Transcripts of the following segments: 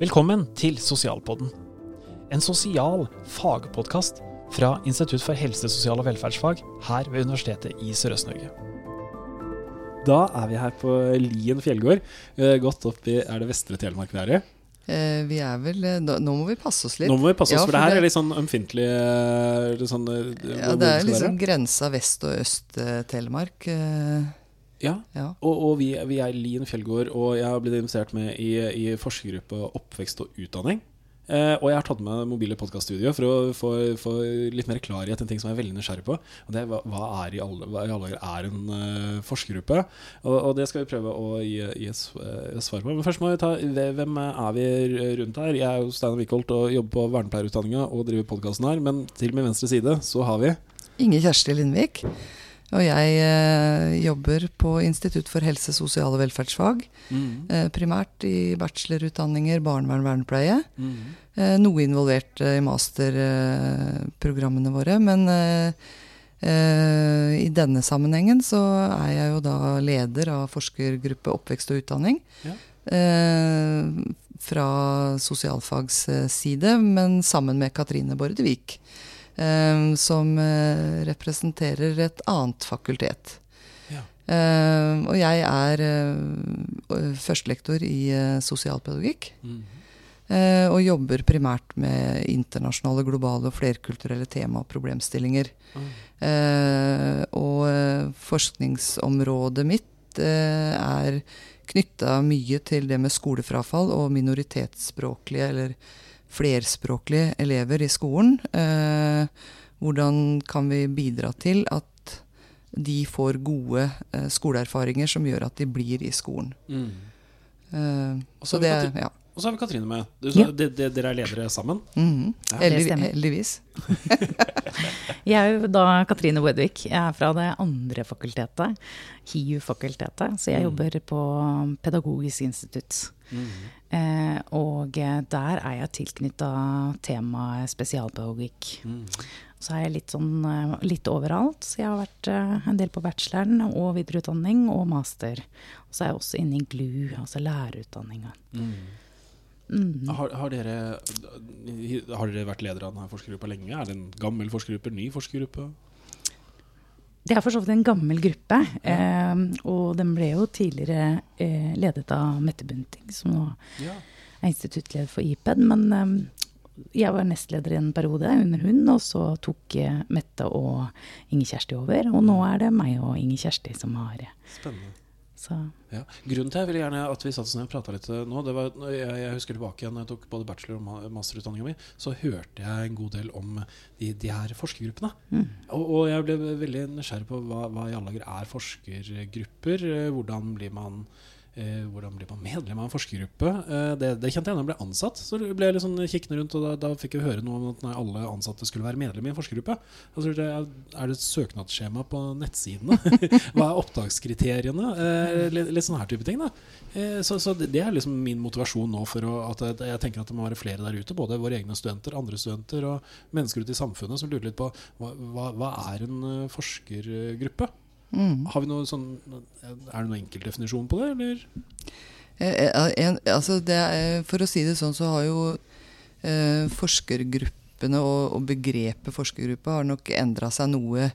Velkommen til Sosialpodden. En sosial fagpodkast fra Institutt for helse, sosial og velferdsfag her ved Universitetet i Sørøst-Norge. Da er vi her på Lien fjellgård, eh, godt opp i Er det Vestre Telemark vi er i? Eh, vi er vel eh, Nå nå må vi passe oss litt. Nå må vi passe oss, Ja, for det her er litt sånn ømfintlig eh, sånn, eh, Ja, det er liksom være. grensa vest- og øst-Telemark. Ja, Ja. og, og vi, vi er Lien fjellgård, og jeg har blitt investert med i, i forskergruppe oppvekst og utdanning. Eh, og jeg har tatt med mobile podkaststudio for å få, få litt mer klarhet i en ting som jeg er veldig nysgjerrig på. Og det er hva, hva er i alle, hva i alle er en uh, forskergruppe? Og, og det skal vi prøve å gi, gi et eh, et svar på. Men først må vi ta Hvem er vi rundt her? Jeg er jo Steinar Wickholt og jobber på vernepleierutdanninga og driver podkasten her. Men til min venstre side så har vi Inge Kjersti Lindvik. Og jeg eh, jobber på Institutt for helse, sosial og velferdsfag. Eh, primært i bachelorutdanninger, barnevern, vernepleie. Eh, noe involvert eh, i masterprogrammene våre. Men eh, eh, i denne sammenhengen så er jeg jo da leder av forskergruppe oppvekst og utdanning. Ja. Eh, fra sosialfags eh, side, men sammen med Katrine Bordevik. Eh, som eh, representerer et annet fakultet. Ja. Eh, og jeg er eh, førstelektor i eh, sosialpedagogikk. Eh, og jobber primært med internasjonale, globale og flerkulturelle tema og problemstillinger. Eh, og forskningsområdet mitt eh, er knytta mye til det med skolefrafall og minoritetsspråklige eller flerspråklige elever i skolen. Eh, hvordan kan vi bidra til at de får gode eh, skoleerfaringer som gjør at de blir i skolen. Mm. Eh, så det, ja. Og så har vi Katrine med. Du, Ja. de, de, dere er ledere sammen? Mhm. Ja, det Heldig, stemmer. heldigvis. Jeg er jo da Katrine Wedvik. Jeg er fra det andre fakultetet, HiU-fakultetet. Så jeg Mm. jobber på Pedagogisk institutt. Eh, og der er jeg tilknytta temaet spesialpedagogikk. Så er jeg litt sånn eh, litt overalt. Så jeg har vært eh, en del på bacheloren og videreutdanning og master. Og så er jeg også inne i GLU, altså lærerutdanninga. Mm. Har, har, dere, har dere vært ledere av denne forskergruppa lenge? Er det en gammel forskergruppe? Ny forskergruppe? Det er for så vidt en gammel gruppe. Eh, og den ble jo tidligere eh, ledet av Mette Bunting, som nå Ja. er instituttleder for IPED. Men eh, jeg var nestleder i en periode under hun, og så tok eh, Mette og Inger Kjersti over. Og nå er det meg og Inger Kjersti som har eh, Spennende. Så Ja. Grunnen til jeg ville gjerne at vi satte oss ned og prata litt eh, nå, det var jeg, jeg husker tilbake igjen når jeg tok både bachelor- og ma- masterutdanninga mi, så hørte jeg en god del om de, de her forskergruppene. Og, og jeg ble veldig nysgjerrig på hva, hva i alle dager er forskergrupper. eh, Hvordan blir man Eh, hvordan blir man medlem av en forskergruppe? Eh, det, det kjente jeg da jeg ble ansatt. Så ble jeg litt sånn kikkende rundt, og da, da fikk jeg høre noe om at nei, alle ansatte skulle være medlem i en forskergruppe. Altså, er, det et søknadsskjema på nettsidene? Hva er opptakskriteriene? Eh, litt, litt sånne her type ting. da eh, Så, så det det er liksom min motivasjon nå for å, at jeg, jeg tenker at det må være flere der ute. Både våre egne studenter, andre studenter og mennesker ute i samfunnet som lurer litt på hva, hva, hva er en eh, forskergruppe? Mhm. Har vi noe sånn, Er det noen enkeltdefinisjon på det, eller? Eh, eh, en, altså det er, for å si det sånn, så har jo eh, forskergruppene og, og begrepet forskergruppe har nok endra seg noe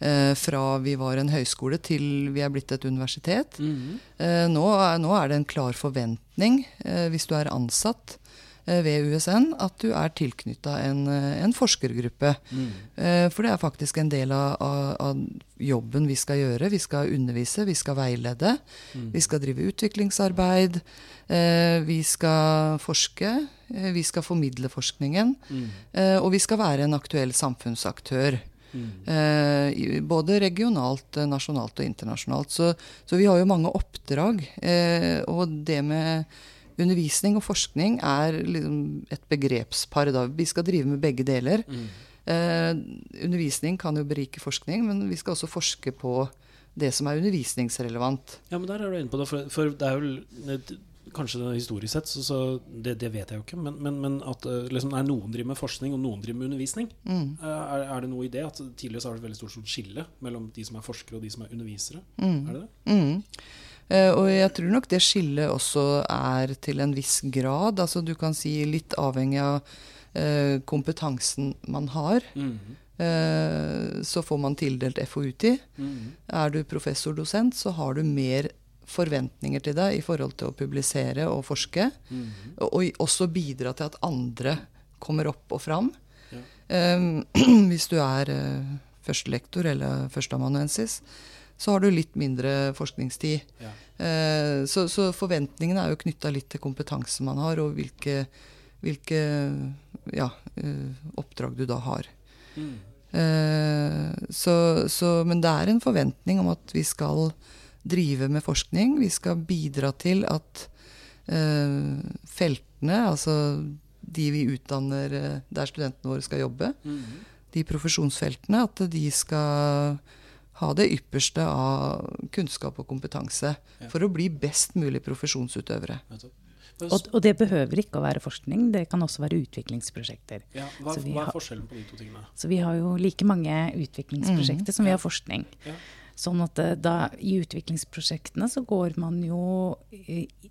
eh, fra vi var en høyskole til vi er blitt et universitet. Eh, nå, nå er det en klar forventning, eh, hvis du er ansatt ved USN, at du er tilknytta en, eh, en forskergruppe. Mm. for det er faktisk en del av, av, jobben vi skal gjøre. Vi skal undervise, vi skal veilede. Vi skal drive utviklingsarbeid. Eh, vi skal forske. Eh, vi skal formidle forskningen. Mm. og vi skal være en aktuell samfunnsaktør. Mm. både regionalt, eh, nasjonalt og internasjonalt. Så, så vi har jo mange oppdrag. Eh, og det med undervisning og forskning er liksom et begrepspar. Da. Vi skal drive med begge deler. Eh, undervisning kan jo berike forskning, men vi skal også forske på det som er undervisningsrelevant. Ja, men der er du inne på det. For, for det er jo Kanskje det historisk sett, så, så det, det vet jeg jo ikke. Men, men, men at eh, liksom, nei, noen driver med forskning, og noen driver med undervisning. Mm. Eh, Er, er det noe i det? At Tidligere så har det et veldig stort skille mellom de som er forskere og de som er undervisere. Mm. Er det det? Mm. Eh, og jeg tror nok det skillet også er til en viss grad. Altså du kan si litt avhengig av eh, kompetansen man har. Mm. -hmm. så får man tildelt FoUT. Mm -hmm. Er du professor-dosent, så har du mer forventninger til deg i forhold til å publisere og forske. Mm. Og, og også bidra til at andre kommer opp og fram. Ja. Um, hvis du er uh, førstelektor eller førsteamanuensis, så har du litt mindre forskningstid. Ja. Uh, så, så forventningene er jo knytta litt til kompetansen man har, og hvilke, hvilke ja, uh, oppdrag du da har. Mm. Eh, så, så, men det er en forventning om at vi skal drive med forskning. Vi skal bidra til at eh, feltene, altså de vi utdanner eh, der studentene våre skal jobbe, Mm. de profesjonsfeltene, at de skal ha det ypperste av kunnskap og kompetanse Ja. for å bli best mulig profesjonsutøvere. Og, og det behøver ikke å være forskning, det kan også være utviklingsprosjekter. Ja, hva, er, hva er forskjellen på de to tingene? Så vi har jo like mange utviklingsprosjekter som vi har forskning. Ja. Sånn at eh, da, I utviklingsprosjektene så går man jo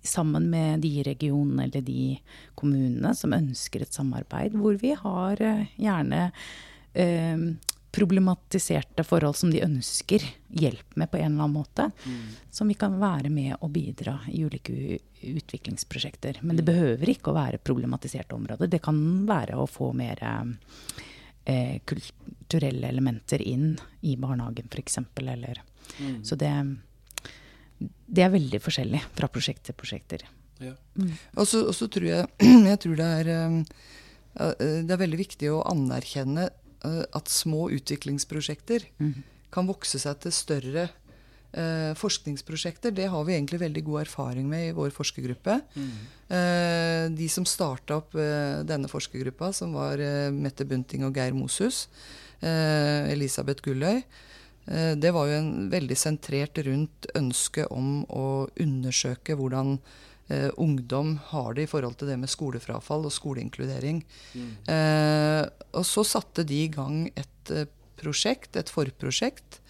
sammen med de regionene eller de kommunene som ønsker et samarbeid, hvor vi har eh, gjerne eh, problematiserte forhold som de ønsker hjelp med på en eller annen måte. Som vi kan være med og bidra i ulike utviklingsprosjekter. Men det behøver ikke å være problematiserte områder. Det kan være å få mer eh, kulturelle elementer inn i barnehagen f.eks. Eller Mm. Så det, det er veldig forskjellig fra prosjekt til prosjekter. Ja. Så og så tror jeg, jeg tror det er, um, eh, det er veldig viktig å anerkjenne eh, at små utviklingsprosjekter kan vokse seg til større eh, forskningsprosjekter. Det har vi egentlig veldig god erfaring med i vår forskergruppe. Mm. Eh, de som starta opp eh, denne forskergruppa, som var eh, Mette Bunting og Geir Moshus, eh, Elisabeth Gulløy, eh, det var jo en veldig sentrert rundt ønsket om å undersøke hvordan eh, ungdom har det i forhold til det med skolefrafall og skoleinkludering. Mm. Eh, og så satte de i gang et eh, prosjekt, et forprosjekt.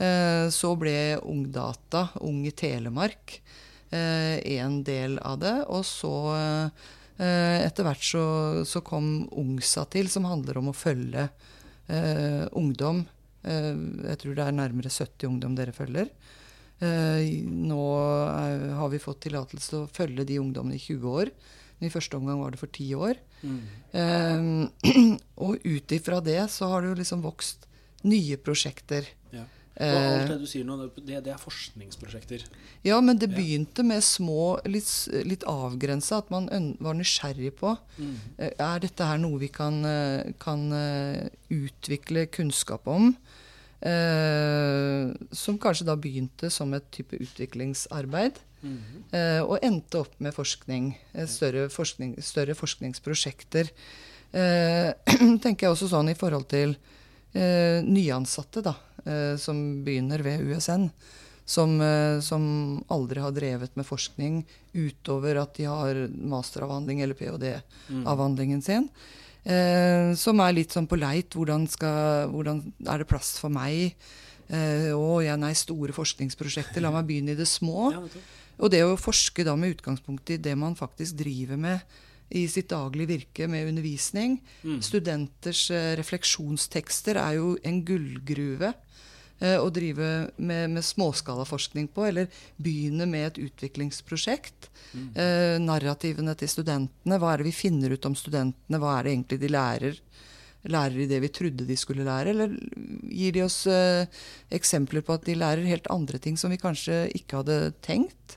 Eh, så ble Ungdata, Ung i Telemark, eh, en del av det. Og så eh, etter hvert så, så kom Ungsa til, som handler om å følge eh, ungdom. Eh, jeg tror det er nærmere 70 ungdom dere følger. Eh, nå er, har vi fått tillatelse til å følge de ungdommene i 20 år. Men I første omgang var det for 10 år. Mm. Eh, og ut ifra det så har det jo liksom vokst nye prosjekter. Ja. Og Eh, alt det du sier nå, det, det er forskningsprosjekter. ja, men det begynte med små, litt, litt avgrensa, at man var nysgjerrig på Mm. eh, Er dette her noe vi kan, eh, kan eh, utvikle kunnskap om? Eh, som kanskje da begynte som et type utviklingsarbeid. Mm. Eh, og endte opp med forskning. eh, Større, forskning, større forskningsprosjekter. Eh, tenker jeg også sånn i forhold til eh, nyansatte da, eh, som begynner ved USN. Som, som aldri har drevet med forskning utover at de har masteravhandling eller ph.d.-avhandlingen sin. Eh, som er litt sånn på leit. Hvordan, skal, hvordan er det plass for meg? Eh, å, ja, nei, store forskningsprosjekter. La meg begynne i det små. Og det å forske da med utgangspunkt i det man faktisk driver med i sitt daglige virke med undervisning. Mm. Studenters eh, refleksjonstekster er jo en gullgruve å drive med, med småskalaforskning på, eller begynne med et utviklingsprosjekt. Eh, narrativene til studentene. Hva er det vi finner ut om studentene? Hva er det egentlig de lærer? Lærer de det vi trodde de skulle lære, eller gir de oss eh, eksempler på at de lærer helt andre ting som vi kanskje ikke hadde tenkt?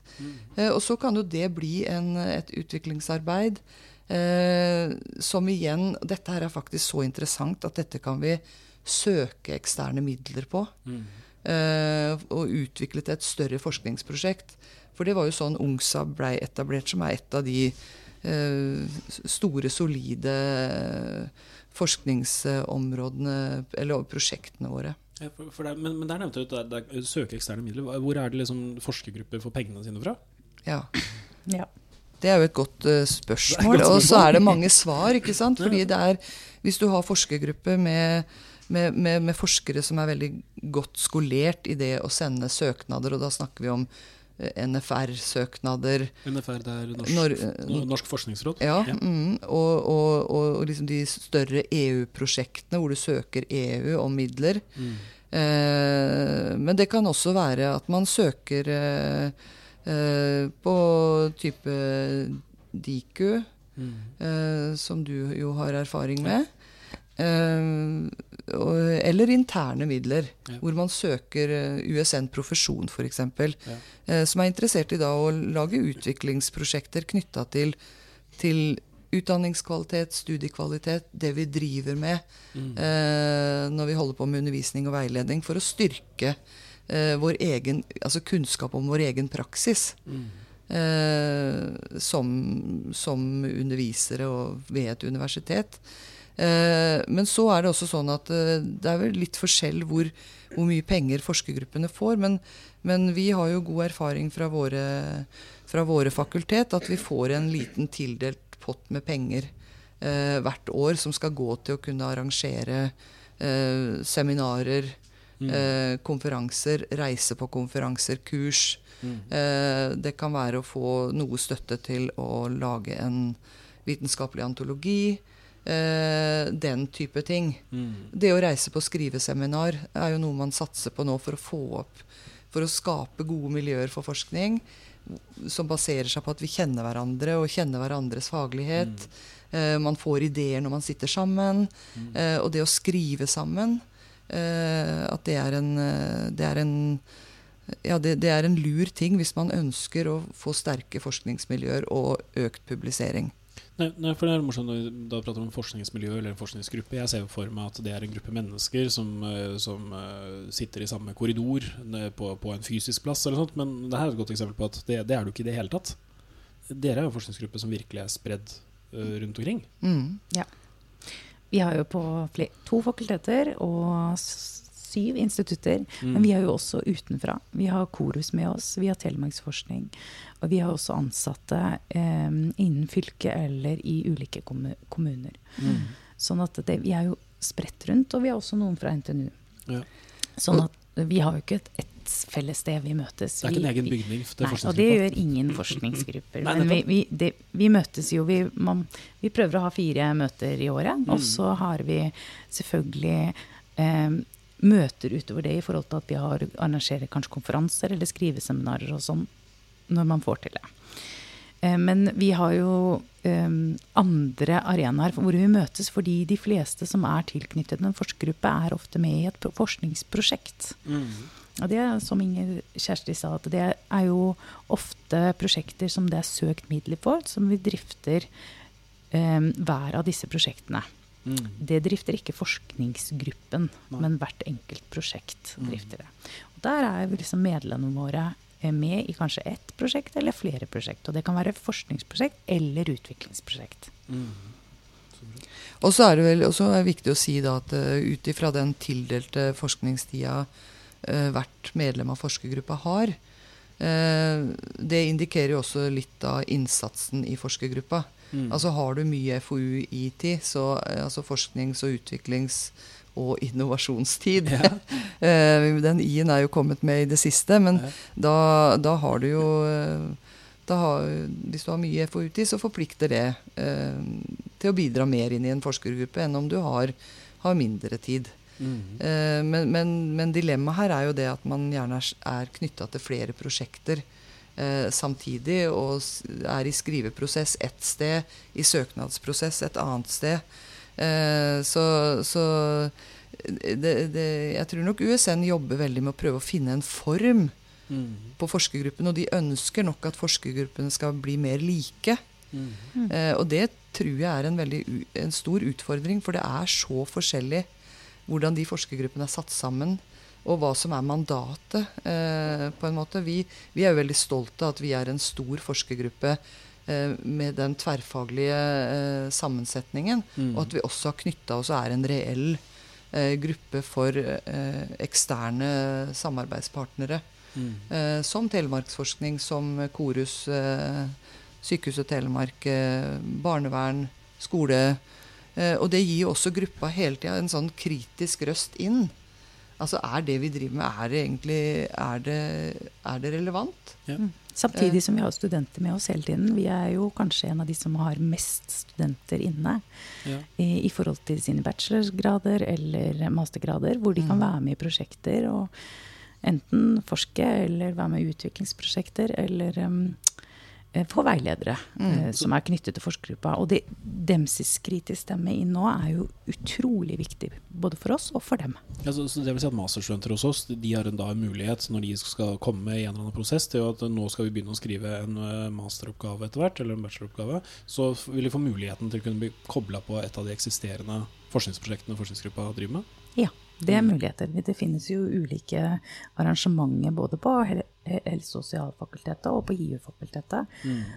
Eh, og så kan jo det bli en, et utviklingsarbeid eh, som igjen Dette her er faktisk så interessant at dette kan vi søke eksterne midler på. Mm. eh, og utviklet et større forskningsprosjekt. For det var jo sånn UNGSA blei etablert, som er et av de eh, store, solide forskningsområdene, eller prosjektene våre. Ja, for, for det, men, men der nevnte du at det søke eksterne midler. Hvor er det liksom forskergrupper får pengene sine fra? Ja. Ja. Det er jo et godt uh, spørsmål. Og så er det mange svar, ikke sant. Fordi det er Hvis du har forskergruppe med, med, med, med forskere som er veldig godt skolert i det å sende søknader, og da snakker vi om NFR-søknader. NFR, det er Norsk, Nor- Norsk forskningsråd? Ja, Mm, og, og, og, og liksom de større EU-prosjektene hvor du søker EU om midler. Mm. Eh, men det kan også være at man søker eh, eh, på type Diku, Mm. eh, som du jo har erfaring med. Eh, eller interne midler, Ja. hvor man søker eh, USN profesjon f.eks. Ja. Eh, som er interessert i da å lage utviklingsprosjekter knytta til, til utdanningskvalitet, studiekvalitet, det vi driver med Mm. eh, når vi holder på med undervisning og veiledning, for å styrke eh, vår egen, altså kunnskap om vår egen praksis. Mm. Eh, som, som undervisere og ved et universitet. Eh, men så er det også sånn at eh, det er vel litt forskjell hvor, hvor mye penger forskergruppene får. Men, men vi har jo god erfaring fra våre, fra våre fakultet at vi får en liten tildelt pott med penger eh, hvert år som skal gå til å kunne arrangere eh, seminarer, Mm. eh, konferanser, reise på konferanser, kurs. Mm. Eh, det kan være å få noe støtte til å lage en vitenskapelig antologi. Eh, den type ting. Mm. Det å reise på skriveseminar er jo noe man satser på nå for å få opp For å skape gode miljøer for forskning som baserer seg på at vi kjenner hverandre og kjenner hverandres faglighet. Eh, man får ideer når man sitter sammen. Eh, og det å skrive sammen, eh, at det er en, eh, det er en ja, det, det er en lur ting hvis man ønsker å få sterke forskningsmiljøer og økt publisering. Nei, nei, for det er morsomt når vi da prater om forskningsmiljø eller en forskningsgruppe. Jeg ser for meg at det er en gruppe mennesker som, eh, som eh, sitter i samme korridor på, på en fysisk plass, eller sånt, men det her er et godt eksempel på at det, det er du ikke i det hele tatt. Dere er jo en forskningsgruppe som virkelig er spredd eh, rundt omkring. Mm. Vi har jo på to fakulteter og syv institutter. Mm. Men vi er jo også utenfra. Vi har Korus med oss, vi har Telemarksforskning. Og vi har også ansatte eh, innen fylket eller i ulike kommu kommuner. Mm. Sånn at det, vi er jo spredt rundt, og vi har også noen fra NTNU. Ja. Sånn at vi har jo ikke et, et felles sted vi møtes. Det er ikke en egen bygning Nei, og det gjør ingen forskningsgrupper. Men vi, vi, det, vi møtes jo vi, man, vi prøver å ha fire møter i året. Mm. Og så har vi selvfølgelig eh, møter utover det i forhold til at vi har, arrangerer kanskje konferanser eller skriveseminarer og sånn når man får til det. Eh, Men vi har jo um, andre arenaer hvor vi møtes, fordi de fleste som er tilknyttet en forskergruppe, er ofte med i et forskningsprosjekt. Mm. Og det som Inger Kjersti sa, at det er jo ofte prosjekter som det er søkt midler for, som vi drifter um, hver av disse prosjektene. Mm. Det drifter ikke forskningsgruppen, Nei. men hvert enkelt prosjekt Mm. drifter det. Og der er liksom medlemmene våre eh, med i kanskje ett prosjekt eller flere prosjekt. Og det kan være forskningsprosjekt eller utviklingsprosjekt. Mm. Og så er det vel også er det viktig å si da at uh, ut ifra den tildelte forskningstida eh, hvert medlem av forskergruppa har, eh, det indikerer jo også litt av innsatsen i forskergruppa. Mm. Altså har du mye FoU-IT, så eh, altså forsknings- og utviklings- og innovasjonstid. Ja. Eh, den I-en er jo kommet med i det siste, men Ja. da, da har du jo eh, da har, Hvis du har mye FoU-tid, så forplikter det eh, til å bidra mer inn i en forskergruppe enn om du har, har mindre tid. Mm. Eh, men, men, men dilemmaet her er jo det at man gjerne er, er knytta til flere prosjekter samtidig, og er i skriveprosess ett sted, i søknadsprosess et annet sted. Eh, så så det, det, jeg tror nok USN jobber veldig med å prøve å finne en form Mm. på forskergruppen, og de ønsker nok at forskergruppene skal bli mer like. Mm. Eh, og det tror jeg er en, veldig, en stor utfordring, for det er så forskjellig hvordan de forskergruppene er satt sammen, og hva som er mandatet. Eh, på en måte. Vi, vi er jo veldig stolte av at vi er en stor forskergruppe eh, med den tverrfaglige eh, sammensetningen, Mm. og at vi også har knytta oss og er en reell eh, gruppe for eh, eksterne samarbeidspartnere. Mm. Som Telemarksforskning, som Korus, eh, Sykehuset Telemark, barnevern, skole. Og det gir jo også gruppa hele tida en sånn kritisk røst inn. Altså, er det vi driver med, er det egentlig Er det, er det relevant? Ja. Samtidig som vi har studenter med oss hele tiden. Vi er jo kanskje en av de som har mest studenter inne Ja. i, i forhold til sine bachelorgrader eller mastergrader, hvor de kan være med i prosjekter og enten forske eller være med i utviklingsprosjekter eller um, eh, få veiledere eh, som er knyttet til forskergruppa. Og det Demsis kritisk stemme inn nå er jo utrolig viktig, både for oss og for dem. Ja, så, så det vil si at Masterstudenter hos oss De har en, da en mulighet når de skal komme i en eller annen prosess til at nå skal vi begynne å skrive en eh, masteroppgave etter hvert, eller en bacheloroppgave. Så vil de få muligheten til å kunne bli kobla på et av de eksisterende forskningsprosjektene forskningsgruppa driver med. Ja, det er muligheter. Det finnes jo ulike arrangementer både på helse- og sosialfakultetet og på IU-fakultetet,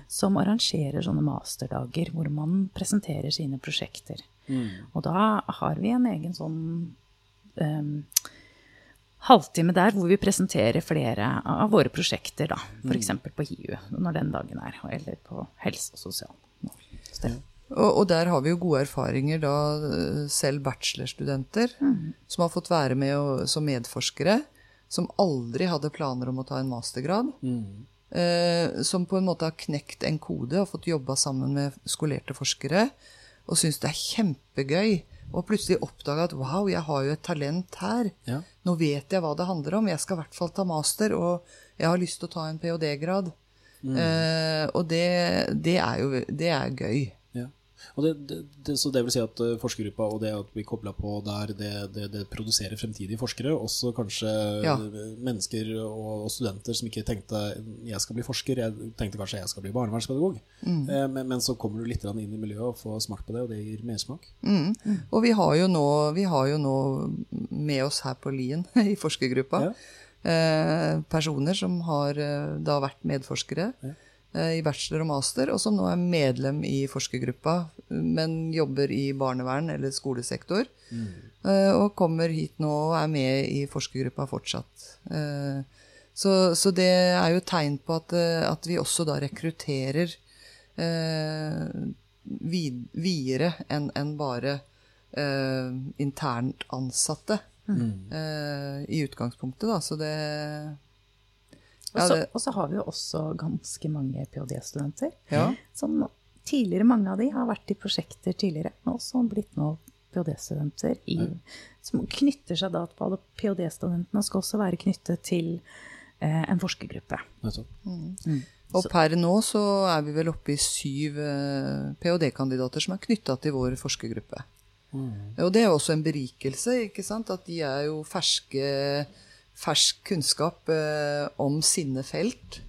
som arrangerer sånne masterdager hvor man presenterer sine prosjekter. Og da har vi en egen sånn um, halvtime der hvor vi presenterer flere av våre prosjekter, da. F.eks. på IU, når den dagen er, eller på helse og sosial. Og, og der har vi jo gode erfaringer da eh, selv bachelorstudenter som har fått være med og, som medforskere, som aldri hadde planer om å ta en mastergrad. Eh, som på en måte har knekt en kode og fått jobba sammen med skolerte forskere. Og syns det er kjempegøy. Og plutselig oppdaga at wow, jeg har jo et talent her. Ja. Nå vet jeg hva det handler om. Jeg skal i hvert fall ta master, og jeg har lyst til å ta en ph.d.-grad. Eh, og det, det er jo det er gøy. Ja. Det, det, det, så det vil si at eh, forskergruppa og det at vi kobla på der, det, det, det produserer fremtidige forskere. Også kanskje Ja. eh, mennesker og, og studenter som ikke tenkte jeg skal bli forsker, jeg tenkte kanskje jeg skal bli barnevernspedagog. Eh, men, men så kommer du litt inn i miljøet og får smakt på det, og det gir mersmak. Mm. Og vi har, jo nå, vi har jo nå med oss her på Lien i forskergruppa Ja. eh, personer som har eh, da vært medforskere eh, i bachelor og master, og som nå er medlem i forskergruppa, men jobber i barnevern eller skolesektor. Mm. og kommer hit nå og er med i forskergruppa fortsatt. Eh, så, så det er jo tegn på at, eh, at vi også da rekrutterer eh, vid, videre enn en bare eh, internt ansatte. eh, I utgangspunktet, da. Så det Og så, og så har vi jo også ganske mange ph.d.-studenter. Ja. Som tidligere, mange av de har vært i prosjekter tidligere, men også blitt nå ph.d.-studenter i Som knytter seg da til alle ph.d.-studentene skal også være knyttet til eh, en forskergruppe. Nettopp. Og per nå så er vi vel oppe i syv eh, ph.d.-kandidater som er knytta til vår forskergruppe. Og det er jo også en berikelse, ikke sant? At de er jo ferske, fersk kunnskap eh, om sine felt.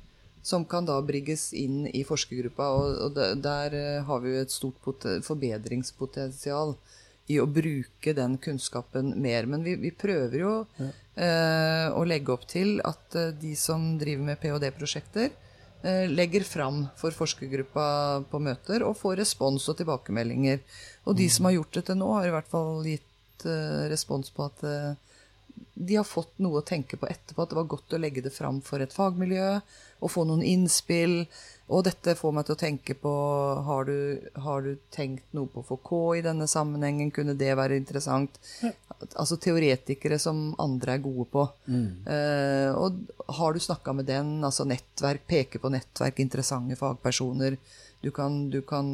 Som kan da brigges inn i forskergruppa. Og, der, eh, har vi jo et stort pot- forbedringspotensial i å bruke den kunnskapen mer. Men vi, vi prøver jo eh, å legge opp til at eh, de som driver med ph.d.-prosjekter, eh, legger fram for forskergruppa på møter og får respons og tilbakemeldinger. Og de som har gjort det til nå, har i hvert fall gitt eh, respons på at de har fått noe å tenke på etterpå. At det var godt å legge det fram for et fagmiljø og få noen innspill. Og dette får meg til å tenke på har du, har du tenkt noe på FK i denne sammenhengen? Kunne det være interessant? Altså teoretikere som andre er gode på. Eh, og har du snakka med den? Altså nettverk, peke på nettverk, interessante fagpersoner du kan, du kan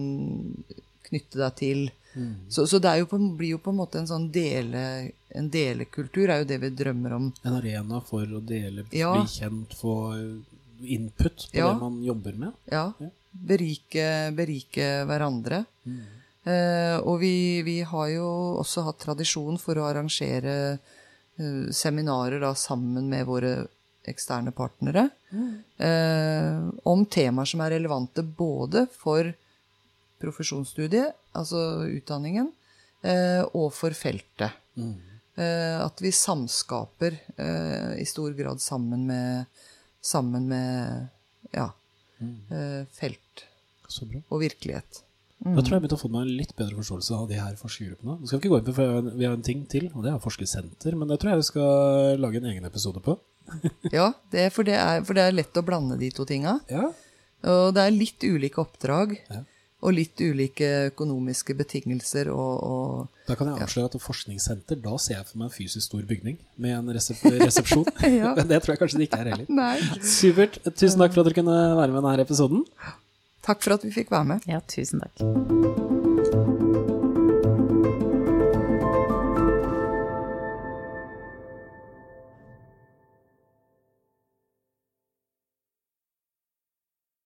knytte deg til. Så, så det er jo på, blir jo på en måte en sånn dele, en delekultur, er jo det vi drømmer om. En arena for å dele, Ja. bli kjent, få input på Ja. det man jobber med. Ja. Berike, berike hverandre. Eh, og vi, vi har jo også hatt tradisjon for å arrangere eh, seminarer da, sammen med våre eksterne partnere eh, om temaer som er relevante både for profesjonsstudiet, altså utdanningen, eh, og for feltet. Eh, at vi samskaper eh, i stor grad sammen med, sammen med ja, eh, felt og virkelighet. Da tror jeg jeg begynte å få meg en litt bedre forståelse av de her forskergruppene. Nå skal vi ikke gå inn på, for vi har en ting til, og det er forskersenter. Men det tror jeg vi skal lage en egen episode på. Ja, det, for, det er, for det er lett å blande de to tinga. Ja. Og det er litt ulike oppdrag. Ja. Og litt ulike økonomiske betingelser og, og Da kan jeg avsløre at forskningssenter, da ser jeg for meg en fysisk stor bygning med en resep resepsjon. Ja. Men det tror jeg kanskje det ikke er heller. Nei. Supert. Tusen takk for at dere kunne være med i denne episoden. Takk for at vi fikk være med. Ja, tusen takk.